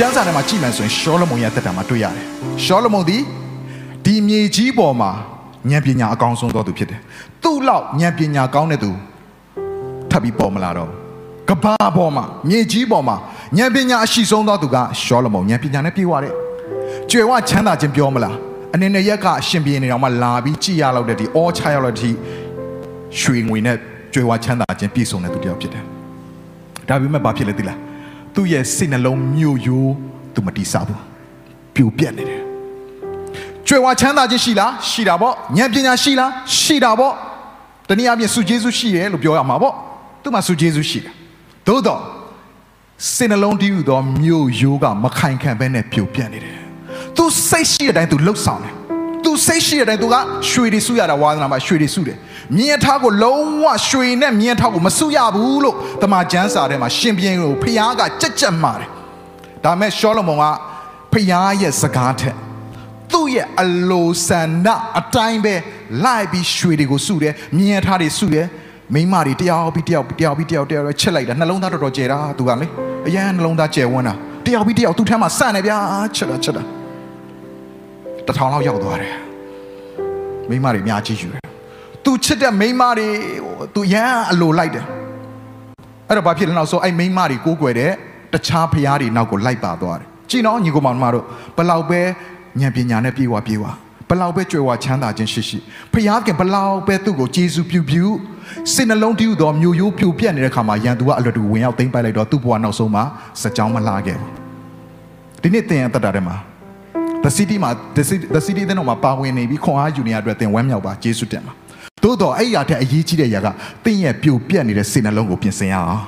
ကျမ်းစာထဲမှာကြည့်မှန်ဆိုရင်ရှောလမုန်ရဲ့တက်တာမှာတွေ့ရတယ်။ရှောလမုန်ဒီဒီမြေကြီးပေါ်မှာဉာဏ်ပညာအကောင်းဆုံးသောသူဖြစ်တယ်။သူ့လောက်ဉာဏ်ပညာကောင်းတဲ့သူထပ်ပြီးပေါ်မလာတော့ဘူး။ကဘာပေါ်မှာမြေကြီးပေါ်မှာဉာဏ်ပညာအရှိဆုံးသောသူကရှောလမုန်ဉာဏ်ပညာနဲ့ပြည့်ဝတဲ့။ကျွယ်ဝချမ်းသာခြင်းပြောမလား။အနေနဲ့ရက်ကအရှင်ပြေနေတော့မှလာပြီးကြည်ရလောက်တဲ့ဒီအောချရောက်တဲ့ဒီရွှေငွေနဲ့ကျွယ်ဝချမ်းသာခြင်းပြည့်စုံတဲ့သူတစ်ယောက်ဖြစ်တယ်။ဒါပေမဲ့ဘာဖြစ်လဲသိလား သူ့ရဲ့စိတ်နှလုံးမြို့ရိုးသူမတိဆောက်ဘူးပြိုပြက်နေတယ်ကြွယ်ဝချမ်းသာခြင်းရှိလားရှိတာပေါ့ဉာဏ်ပညာရှိလားရှိတာပေါ့တနည်းအားဖြင့်စုကျေးဇူးရှိတယ်လို့ပြောရမှာပေါ့သူ့မှာစုကျေးဇူးရှိတယ်သို့တော့စိတ်နှလုံးတည်ယူသောမြို့ရိုးကမခိုင်ခံဘဲနဲ့ပြိုပြက်နေတယ်သူစိတ်ရှိတဲ့အတိုင်းသူလှုပ်ဆောင်တယ် သူစိတ်ရှိတဲ့အတိုင်းသူကရွှေတွေစုရတာဝါသနာမှာရွှေတွေစုတယ်မြင်းထားကိုလုံးဝရွှေနဲ့မြင်းထားကိုမစုရဘူးလို့တမန်ကျမ်းစာထဲမှာရှင်ပြန်ကိုဖျားကကြက်ကြက်မှာတယ်ဒါပေမဲ့ရှောလမုန်ကဖျားရဲ့စကားထက်သူ့ရဲ့အလိုဆန္ဒအတိုင်းပဲလိုက်ပြီးရွှေတွေကိုစုတယ်မြင်းထားတွေစုတယ်မိန်းမတွေတယောက်ပြီးတယောက်တယောက်ပြီးတယောက်တယောက်ချက်လိုက်တာနှလုံးသားတော်တော်ကျယ်တာသူကလေအရန်နှလုံးသားကျယ်ဝန်းတာတယောက်ပြီးတယောက်သူ့ထဲမှာစနေဗျာချက်တာချက်တာ တထောင်လောက်ရောက်သွားတယ်မိန်းမတွေအများကြီးယူတယ်သူချစ်တဲ့မိန်းမတွေသူရန်အလိုလိုက်တယ်အဲ့တော့ဘာဖြစ်လဲနောက်ဆိုအဲ့မိန်းမတွေကိုးကွယ်တဲ့တခြားဖျားတွေနောက်ကိုလိုက်ပါသွားတယ်ကြည်နော်ညီကောင်မောင်တို့ဘလောက်ပဲဉာဏ်ပညာနဲ့ပြေဝပြေဝဘလောက်ပဲကြွယ်ဝချမ်းသာခြင်းရှိရှိဖျားခင်ဘလောက်ပဲသူ့ကိုကျေးဇူးပြုပြုစိတ်နှလုံးတည်ယူသောမျိုးရိုးပြိုပြက်နေတဲ့ခါမှာယန်သူကအလွတ်တူဝင်ရောက်သိမ့်ပိုက်လိုက်တော့သူ့ဘဝနောက်ဆုံးမှာစကြောင်းမလာခဲ့ဘူးဒီနေ့သင်ရတတ်တာထဲမှာ the city မှာ the city the city တဲ့တော့မှာပါဝင်နေပြီးခွန်အားယူနေရတဲ့အတွက်သင်ဝမ်းမြောက်ပါကျေးဇူးတင်ပါသို့တော့အဲ့ရတဲ့အရေးကြီးတဲ့ຢာကသင်ရဲ့ပြိုပြက်နေတဲ့စိတ်နှလုံးကိုပြင်ဆင်ရအောင်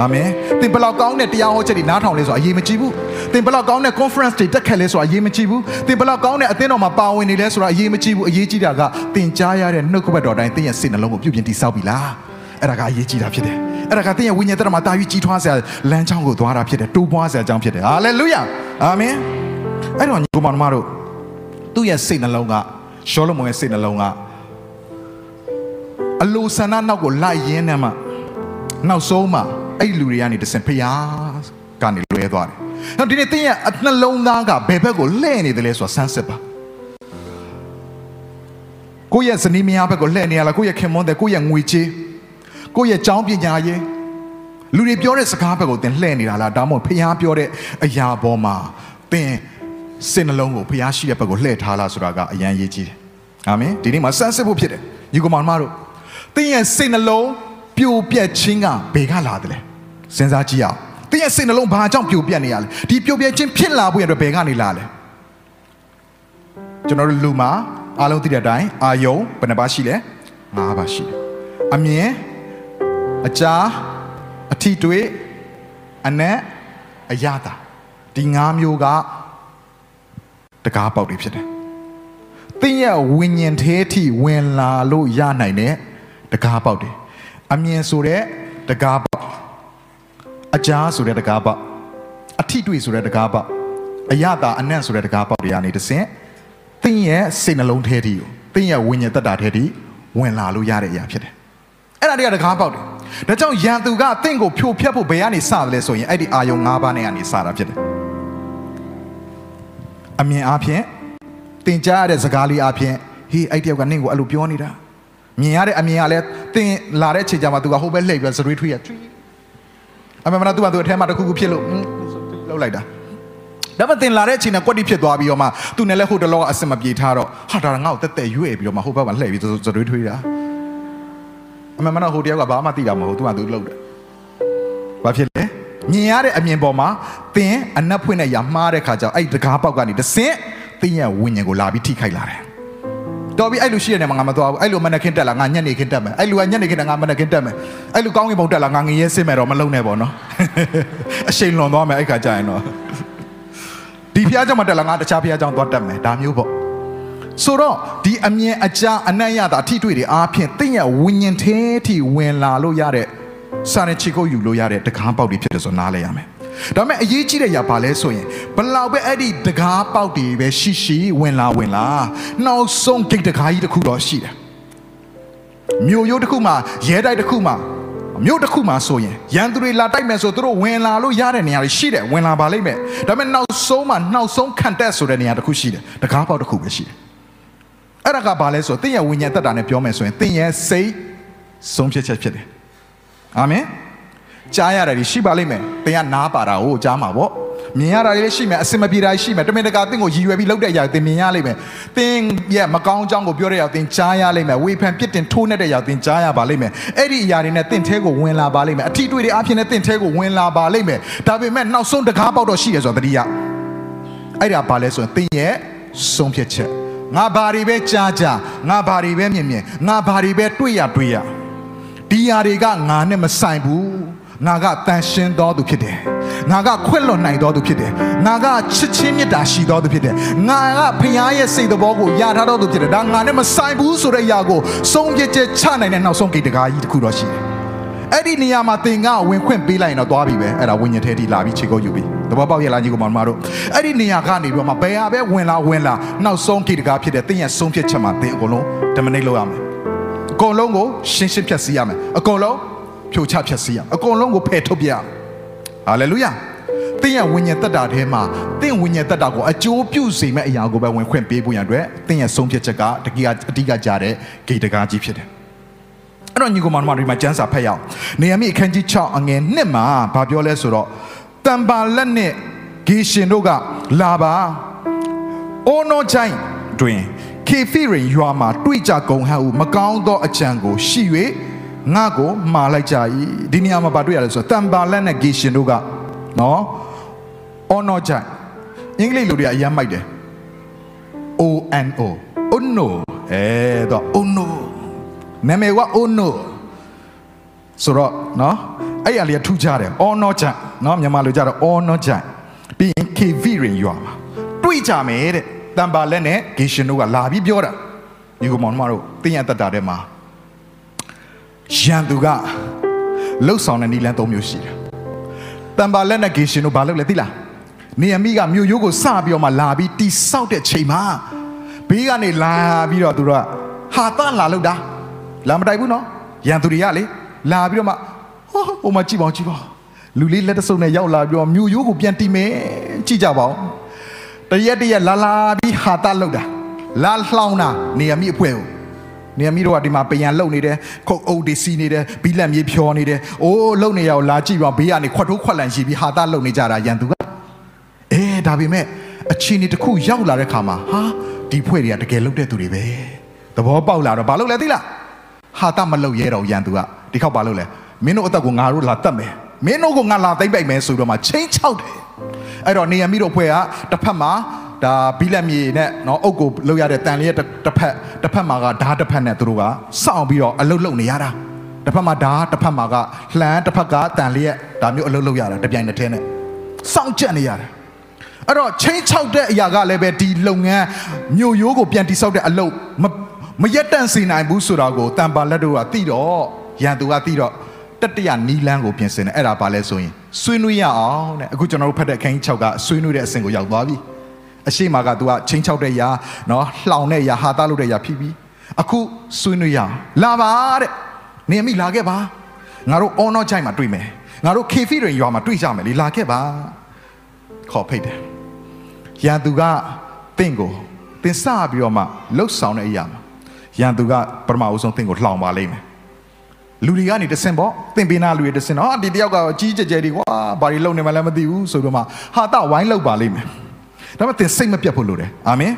အာမင်သင်ဘယ်လောက်ကောင်းတဲ့တရားဟောချက်တွေနားထောင်လဲဆိုတာအရေးမကြီးဘူးသင်ဘယ်လောက်ကောင်းတဲ့ conference တွေတက်ခတ်လဲဆိုတာအရေးမကြီးဘူးသင်ဘယ်လောက်ကောင်းတဲ့အသင်းတော်မှာပါဝင်နေလဲဆိုတာအရေးမကြီးဘူးအရေးကြီးတာကသင်ကြားရတဲ့နှုတ်ကပတ်တော်တိုင်းသင်ရဲ့စိတ်နှလုံးကိုပြုပြင်တည်ဆောက်ပြီလားအဲ့ဒါကအရေးကြီးတာဖြစ်တယ်အဲ့ဒါကသင်ရဲ့ဝိညာဉ်တော်မှာတာယူကြီးထွားစရာလမ်းကြောင်းကိုသွားတာဖြစ်တယ်တိုးပွားစရာအကြောင်းဖြစ်တယ်ဟာလေလုယာအာမင် အဲ့တော့ညီကောင်မတို့သူ့ရဲ့စိတ်နှလုံးကရှောလမုန်ရဲ့စိတ်နှလုံးကအလိုဆန္ဒနောက်ကိုလိုက်ရင်းနဲ့မှနောက်ဆုံးမှအဲ့လူတွေကနေတစင်ဖျားကနေလွဲသွားတယ်။နောက်ဒီနေ့သင်ရဲ့အနှလုံးသားကဘယ်ဘက်ကိုလှည့်နေတယ်လဲဆိုတာဆန်းစစ်ပါ။ကိုယ့်ရဲ့ဇနီးမယားဘက်ကိုလှည့်နေရလားကိုယ့်ရဲ့ခင်မွန်းတဲ့ကိုယ့်ရဲ့ငွေချေးကိုယ့်ရဲ့ကြောင်းပညာရေးလူတွေပြောတဲ့စကားဘက်ကိုသင်လှည့်နေတာလားဒါမှမဟုတ်ဖျားပြောတဲ့အရာပေါ်မှာသင် စိတ်နှလုံးကိုဖျားရှိတဲ့ဘက်ကိုလှည့်ထားလားဆိုတာကအရန်ရေးကြီးတယ်။အာမင်ဒီနေ့မှာဆန်းစစ်ဖို့ဖြစ်တယ်။ညီကောင်မတို့သင်ရဲ့စိတ်နှလုံးပြိုပြက်ခြင်းကဘယ်ကလာတယ်လဲစဉ်းစားကြည့်အောင်သင်ရဲ့စိတ်နှလုံးဘာကြောင့်ပြိုပြက်နေရလဲဒီပြိုပြက်ခြင်းဖြစ်လာဖို့ရတော့ဘယ်ကနေလာလဲကျွန်တော်တို့လူမှာအားလုံးသိတဲ့အတိုင်းအာယုံဘယ်နှပါရှိလဲ၅ပါရှိတယ်အမြင်အကြားအထီတွေ့အနက်အရသာဒီ၅မျိုးက တကားပေါက်တွေဖြစ်တယ်သင်ရဲ့ဝိညာဉ်သေးထိဝင်လာလို့ရနိုင်တဲ့တကားပေါက်တွေအမြင်ဆိုတဲ့တကားပေါက်အကြားဆိုတဲ့တကားပေါက်အထိတွေ့ဆိုတဲ့တကားပေါက်အယတာအနံ့ဆိုတဲ့တကားပေါက်တွေကနေတဆင့်သင်ရဲ့စိတ်နှလုံးထဲထိကိုသင်ရဲ့ဝိညာဉ်တက်တာထဲထိဝင်လာလို့ရတဲ့အရာဖြစ်တယ်အဲ့ဒါတွေကတကားပေါက်တယ်ဒါကြောင့်ယန်သူကသင်ကိုဖြိုဖျက်ဖို့ဘယ်ကနေစတယ်လဲဆိုရင်အဲ့ဒီအာယုံ၅ပါးနဲ့ကနေစတာဖြစ်တယ် အမြင်အားဖြင့်သင်ကြားရတဲ့စကားလေးအားဖြင့်ဟေးအဲ့တယောက်ကနင့်ကိုအဲ့လိုပြောနေတာမြင်ရတဲ့အမြင်ကလည်းတင်လာတဲ့ချိန်ကျမှသူကဟိုဘက်လှည့်ပြီးစရွေးထွေးရထွေးအမေမနာသူကသူအထဲမှာတခုခုဖြစ်လို့လှုပ်လိုက်တာဒါပေမဲ့တင်လာတဲ့အချိန်ကကွက်တိဖြစ်သွားပြီးတော့မှသူနဲ့လည်းဟိုတလောကအစင်မပြေထားတော့ဟာဒါငါ့ကိုတက်တက်ရွေ့ပြီးတော့မှဟိုဘက်မှာလှည့်ပြီးစရွေးထွေးတာအမေမနာဟိုတယောက်ကဘာမှသိတာမဟုတ်သူကသူလှုပ်တယ်ဘာဖြစ်လဲမြင်ရတဲ့အမြင်ပေါ်မှာ သင်အနက်ဖွင့်တဲ့ຢာမှားတဲ့ခါကျတော့အဲ့တကားပေါက်ကနေတဆင့်သင်ရဲ့ဝိညာဉ်ကိုလာပြီးထိခိုက်လာတယ်တော်ပြီအဲ့လိုရှိရနေမှာငါမသွားဘူးအဲ့လိုမနက်ခင်းတက်လာငါညက်နေခင်းတက်မယ်အဲ့လိုကညက်နေခင်းတက်ငါမနက်ခင်းတက်မယ်အဲ့လိုကောင်းကင်ဘုံတက်လာငါငရဲဆင်းမယ်တော့မလုံနဲ့ပေါ့နော်အရှိန်လွန်သွားမယ်အဲ့ခါကျရင်တော့ဒီဖျားကြောင့်မတက်လာငါတခြားဖျားကြောင့်သွားတက်မယ်ဒါမျိုးပေါ့ဆိုတော့ဒီအမြင်အကြအနံ့ရတာအထီးတွေ့တွေအားဖြင့်သင်ရဲ့ဝိညာဉ်ထဲထိဝင်လာလို့ရတဲ့စာနဲ့ချေကိုယူလို့ရတဲ့တကားပေါက်တွေဖြစ်တယ်ဆိုနားလဲရမယ် ဒါပေမဲ့အရေးကြီးတဲ့ຢာဘာလဲဆိုရင်ဘလောက်ပဲအဲ့ဒီတကားပေါက်တွေပဲရှိရှိဝင်လာဝင်လာနောက်ဆုံးဂိတ်တကားကြီးတစ်ခုတော့ရှိတယ်မြို့ရိုးတစ်ခုမှရဲတိုက်တစ်ခုမှမြို့တစ်ခုမှဆိုရင်ရန်သူတွေလာတိုက်မယ်ဆိုသူတို့ဝင်လာလို့ရတဲ့နေရာတွေရှိတယ်ဝင်လာပါလိမ့်မယ်ဒါပေမဲ့နောက်ဆုံးမှနောက်ဆုံးခံတက်ဆိုတဲ့နေရာတစ်ခုရှိတယ်တကားပေါက်တစ်ခုပဲရှိတယ်အဲ့ဒါကဘာလဲဆိုတော့သင်ရဲ့ဝိညာဉ်သက်တာနဲ့ပြောမယ်ဆိုရင်သင်ရဲ့စိတ်ဆုံးဖြတ်ချက်ဖြစ်တယ်အာမင် ကြားရတာတွေရှိပါလိမ့်မယ်သင်ကနားပါတာကိုကြားမှာပေါ့မြင်ရတာတွေလည်းရှိမယ်အစင်မပြေတာတွေရှိမယ်တမင်တကာသင်ကိုရည်ရွယ်ပြီးလုပ်တဲ့အရာတွေသင်မြင်ရလိမ့်မယ်သင်ရဲ့မကောင်းအကြောင်းကိုပြောတဲ့အရာသင်ကြားရလိမ့်မယ်ဝေဖန်ပြစ်တင်ထိုးနှက်တဲ့အရာသင်ကြားရပါလိမ့်မယ်အဲ့ဒီအရာတွေနဲ့သင်ထဲကိုဝင်လာပါလိမ့်မယ်အထီးတွေတွေအဖြစ်နဲ့သင်ထဲကိုဝင်လာပါလိမ့်မယ်ဒါပေမဲ့နောက်ဆုံးတကားပေါက်တော့ရှိရဆိုတော့တတိယအဲ့ဒါဘာလဲဆိုရင်သင်ရဲ့ဆုံးဖြတ်ချက်ငါဘာတွေပဲကြားကြားငါဘာတွေပဲမြင်မြင်ငါဘာတွေပဲတွေ့ရတွေ့ရဒီຢာတွေကငါနဲ့မဆိုင်ဘူး ငါကတန်ရှင်းတော်သူဖြစ်တယ်ငါကခွင့်လွတ်နိုင်တော်သူဖြစ်တယ်ငါကချစ်ချင်းမေတ္တာရှိတော်သူဖြစ်တယ်ငါကဖခင်ရဲ့စိတ်တော်ကိုရထားတော်သူဖြစ်တယ်ဒါငါနဲ့မဆိုင်ဘူးဆိုတဲ့အရာကိုဆုံးဖြတ်ချက်ချနိုင်တဲ့နောက်ဆုံးဂိတ်တကားကြီးတစ်ခုတော့ရှိတယ်အဲ့ဒီနေရာမှာသင်ကဝင်ခွင့်ပေးလိုက်ရင်တော့သွားပြီပဲအဲ့ဒါဝိညာဉ်ထဲထိလာပြီးခြေကုပ်ယူပြီတဘောပေါက်ရလာကြီးကိုမမတို့အဲ့ဒီနေရာကနေပြီးတော့မှဘယ်ဟာပဲဝင်လာဝင်လာနောက်ဆုံးဂိတ်တကားဖြစ်တဲ့သင်ရဲ့ဆုံးဖြတ်ချက်မှာသင်အကုန်လုံးဒမနိတ်လုပ်ရမယ်အကုန်လုံးကိုရှင်းရှင်းဖြတ်စည်းရမယ်အကုန်လုံး ဖြိုချဖြတ်စည်းရမယ်အကုန်လုံးကိုဖယ်ထုတ်ပြရမယ်ဟာလေလုယာသင်ရဲ့ဝိညာဉ်တက်တာထဲမှာသင်ဝိညာဉ်တက်တာကိုအကျိုးပြုစေမဲ့အရာကိုပဲဝင်ခွင့်ပေးဖို့ရန်အတွက်သင်ရဲ့ဆုံးဖြတ်ချက်ကတကယ်အဓိကကြတဲ့ဂိတ်တကားကြီးဖြစ်တယ်အဲ့တော့ညီကောင်မတို့ဒီမှာကျမ်းစာဖတ်ရအောင်နေရမိအခန်းကြီး6အငယ်1မှာဘာပြောလဲဆိုတော့တံပါလက်နဲ့ဂေရှင်တို့ကလာပါအိုနိုချိုင်းတွင်ခေဖိရင်ရွာမှာတွေ့ကြကုန်ဟန်ဟုမကောင်းသောအကြံကိုရှိ၍ ငါကိုမှားလိုက်ကြ၏ဒီနေရာမှာဘာတွေ့ရလဲဆိုတော့တံပါလက်နဲ့ဂေရှင်တို့ကနော်အော်နိုချိုင်းအင်္ဂလိပ်လူတွေကအရင်မိုက်တယ် O N O Ono အဲတော့ Ono နာမည်က Ono ဆိုတော့နော်အဲ့ရလေးကထူးခြားတယ် Ono ချန်နော်မြန်မာလိုကြတော့ Ono ချန်ပြီးရင် KV ရင်ရွာမှာတွေ့ကြမယ်တဲ့တံပါလက်နဲ့ဂေရှင်တို့ကလာပြီးပြောတာဒီကောင်မတို့တင်းရတတ်တာတဲ့မှာ ရန်သူကလှုပ်ဆောင်တဲ့နီလန်း၃မျိုးရှိတယ်တံပါလက်နဲ့ဂေရှင်တို့ဘာလုပ်လဲသိလားနေအမိကမြို့ရိုးကိုစပြီးတော့မှလာပြီးတိဆောက်တဲ့ချိန်မှာဘေးကနေလာပြီးတော့သူတို့ကဟာတလာလို့တာလာမတိုက်ဘူးနော်ရန်သူတွေကလေလာပြီးတော့မှဟိုဟိုမှာကြည့်ပါဦးကြည့်ပါဦးလူလေးလက်တစုံနဲ့ရောက်လာပြီးတော့မြို့ရိုးကိုပြန်တီမယ်ကြည့်ကြပါဦးတရက်တရက်လာလာပြီးဟာတလောက်တာလာလှောင်းတာနေအမိအဖွဲကို နေအမိတို့ကဒီမှာပယံလုံနေတယ်ခုတ်အုပ်တွေစီးနေတယ်ဘီလက်မြေဖြောနေတယ်အိုးလုံနေရအောင်လာကြည့်ပါဘေးကနေခွတ်ထိုးခွက်လန်ရှိပြီးဟာတလုံနေကြတာရန်သူကအဲဒါပေမဲ့အချင်းဒီတစ်ခုရောက်လာတဲ့ခါမှာဟာဒီဖွဲ့တွေကတကယ်လုံတဲ့သူတွေပဲသဘောပေါက်လာတော့ဘာလုပ်လဲသိလားဟာတမလုံရဲတော့ရန်သူကဒီခေါက်ဘာလုပ်လဲမင်းတို့အသက်ကိုငါတို့လာတတ်မယ်မင်းတို့ကိုငါလာသိမ့်ပိုက်မယ်ဆိုတော့မှချင်းချောက်တယ်အဲ့တော့နေရမိတို့ဖွဲ့ကတစ်ဖက်မှာ ဒါဘီလက်မြေနဲ့เนาะအုတ်ကိုလောက်ရတဲ့တန်လေးတစ်တစ်ဖက်တစ်ဖက်မှာကဓာတ်တစ်ဖက်နဲ့သူတို့ကစောင့်ပြီးတော့အလုတ်လုတ်နေရတာတစ်ဖက်မှာဓာတ်တစ်ဖက်မှာကလှမ်းတစ်ဖက်ကတန်လေးရဲ့ဒါမျိုးအလုတ်လုတ်ရတာတပြိုင်တည်းနဲ့စောင့်ကြက်နေရတယ်အဲ့တော့ချင်းချောက်တဲ့အရာကလည်းပဲဒီလုပ်ငန်းမြို့ရိုးကိုပြန်တိဆောက်တဲ့အလုပ်မမရက်တန့်စေနိုင်ဘူးဆိုတာကိုတန်ပါလက်တို့ကသိတော့ရန်သူကသိတော့တတရနီလန်းကိုပြင်ဆင်တယ်အဲ့ဒါပါလဲဆိုရင်ဆွေးနွေးရအောင်တဲ့အခုကျွန်တော်တို့ဖတ်တဲ့အခန်းကြီး6ကဆွေးနွေးတဲ့အဆင့်ကိုရောက်သွားပြီ အရှိမက तू ကချင်းချောက်တဲ့ຢာနော်လှောင်တဲ့ຢာဟာသားလုပ်တဲ့ຢာဖြစ်ပြီအခုဆွေးနွေးရအောင်လာပါတဲ့နေမိလာခဲ့ပါငါတို့အော်နော့ချိုင်မှာတွေ့မယ်ငါတို့ခေဖီရင်ရွာမှာတွေ့ကြမယ်လေလာခဲ့ပါခေါ်ဖိတ်တယ်ရန်သူကတင့်ကိုတင်စပြီးတော့မှလှုပ်ဆောင်တဲ့အရာမှာရန်သူကပထမအဆုံးတင့်ကိုလှောင်ပါလိမ့်မယ်လူတွေကနေတဆင်ပေါ့သင်ပေးနာလူတွေတဆင်တော့ဒီတယောက်ကကြီးကြဲကြဲဒီကွာဘာတွေလုံနေမှလည်းမသိဘူးဆိုတော့မှဟာတဝိုင်းလောက်ပါလိမ့်မယ် ဒါပေမဲ့သင်စိတ်မပြတ်ဖို့လိုတယ်အာမင်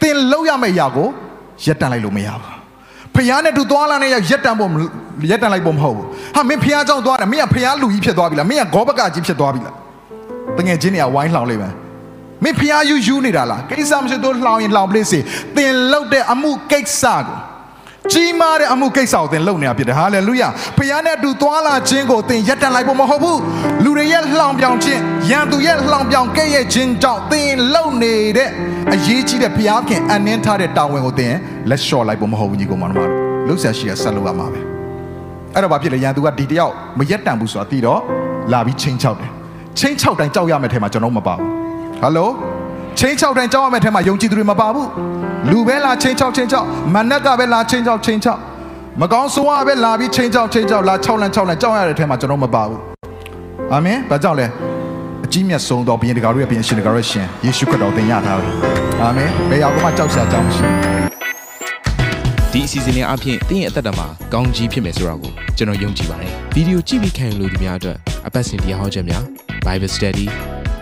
သင်လောက်ရမယ့်အရာကိုရက်တန်လိုက်လို့မရဘူးဖះနဲ့သူသွားလာနေရရက်တန်ဖို့ရက်တန်လိုက်ဖို့မဟုတ်ဘူးဟာမင်းဖះเจ้าသွားတယ်မင်းကဖះလူကြီးဖြစ်သွားပြီလားမင်းကဂောဘကကြီးဖြစ်သွားပြီလားတငယ်ချင်းတွေကဝိုင်းလှောင်လိုက်မယ်မင်းဖះယူယူနေတာလားကိစ္စမရှိတော့လှောင်ရင်လှောင်ပလိစေသင်လောက်တဲ့အမှုကိစ္စကို ကြီးမားတဲ့အမှုကိစ္စကိုသင်လုပ်နေတာဖြစ်တယ်ဟာလေလုယာဖခင်နဲ့အတူသွားလာခြင်းကိုသင်ရပ်တန့်လိုက်ဖို့မဟုတ်ဘူးလူတွေရဲ့လှောင်ပြောင်ခြင်းရန်သူရဲ့လှောင်ပြောင်ကဲ့ရဲ့ခြင်းကြောင့်သင်လုပ်နေတဲ့အရေးကြီးတဲ့ဖခင်အနှင်းထားတဲ့တာဝန်ကိုသင်လက်လျှော့လိုက်ဖို့မဟုတ်ဘူးညီကောင်မတို့လှုပ်ရှားရှိရဆက်လုပ်ရမှာပဲအဲ့တော့ဘာဖြစ်လဲရန်သူကဒီတယောက်မရက်တန့်ဘူးဆိုတာသိတော့လာပြီးချင်းချောက်တယ်ချင်းချောက်တိုင်းကြောက်ရမယ့်ထဲမှာကျွန်တော်မပါဘူးဟယ်လို ချင်းချောက်တိုင်းကြောက်ရမယ့်ထဲမှာယုံကြည်သူတွေမပါဘူးလူပဲလာချင်းချောက်ချင်းချောက်မနက်ကပဲလာချင်းချောက်ချင်းချောက်မကောင်းဆိုးရပဲလာပြီးချင်းချောက်ချင်းချောက်လာ6လန်း6လန်းကြောက်ရတဲ့ထဲမှာကျွန်တော်မပါဘူးအာမင်ဘာကြောင့်လဲအကြီးမြတ်ဆုံးသောဘုရင်တကာတို့ရဲ့ဘုရင်ရှင်တကာတို့ရဲ့ရှင်ယေရှုခရစ်တော်သင်ရထားတယ်အာမင်ဘယ်ရောက်မှကြောက်စရာအကြောင်းမရှိဘူးဒီအစီအစဉ်လေးအပြင်တင်းရဲ့အသက်တာမှာကောင်းကြီးဖြစ်မယ်ဆိုတာကိုကျွန်တော်ယုံကြည်ပါတယ်ဗီဒီယိုကြည့်ပြီးခံယူလို့ဒီများအတွက်အပတ်စဉ်တရားဟောခြင်းများ Bible Study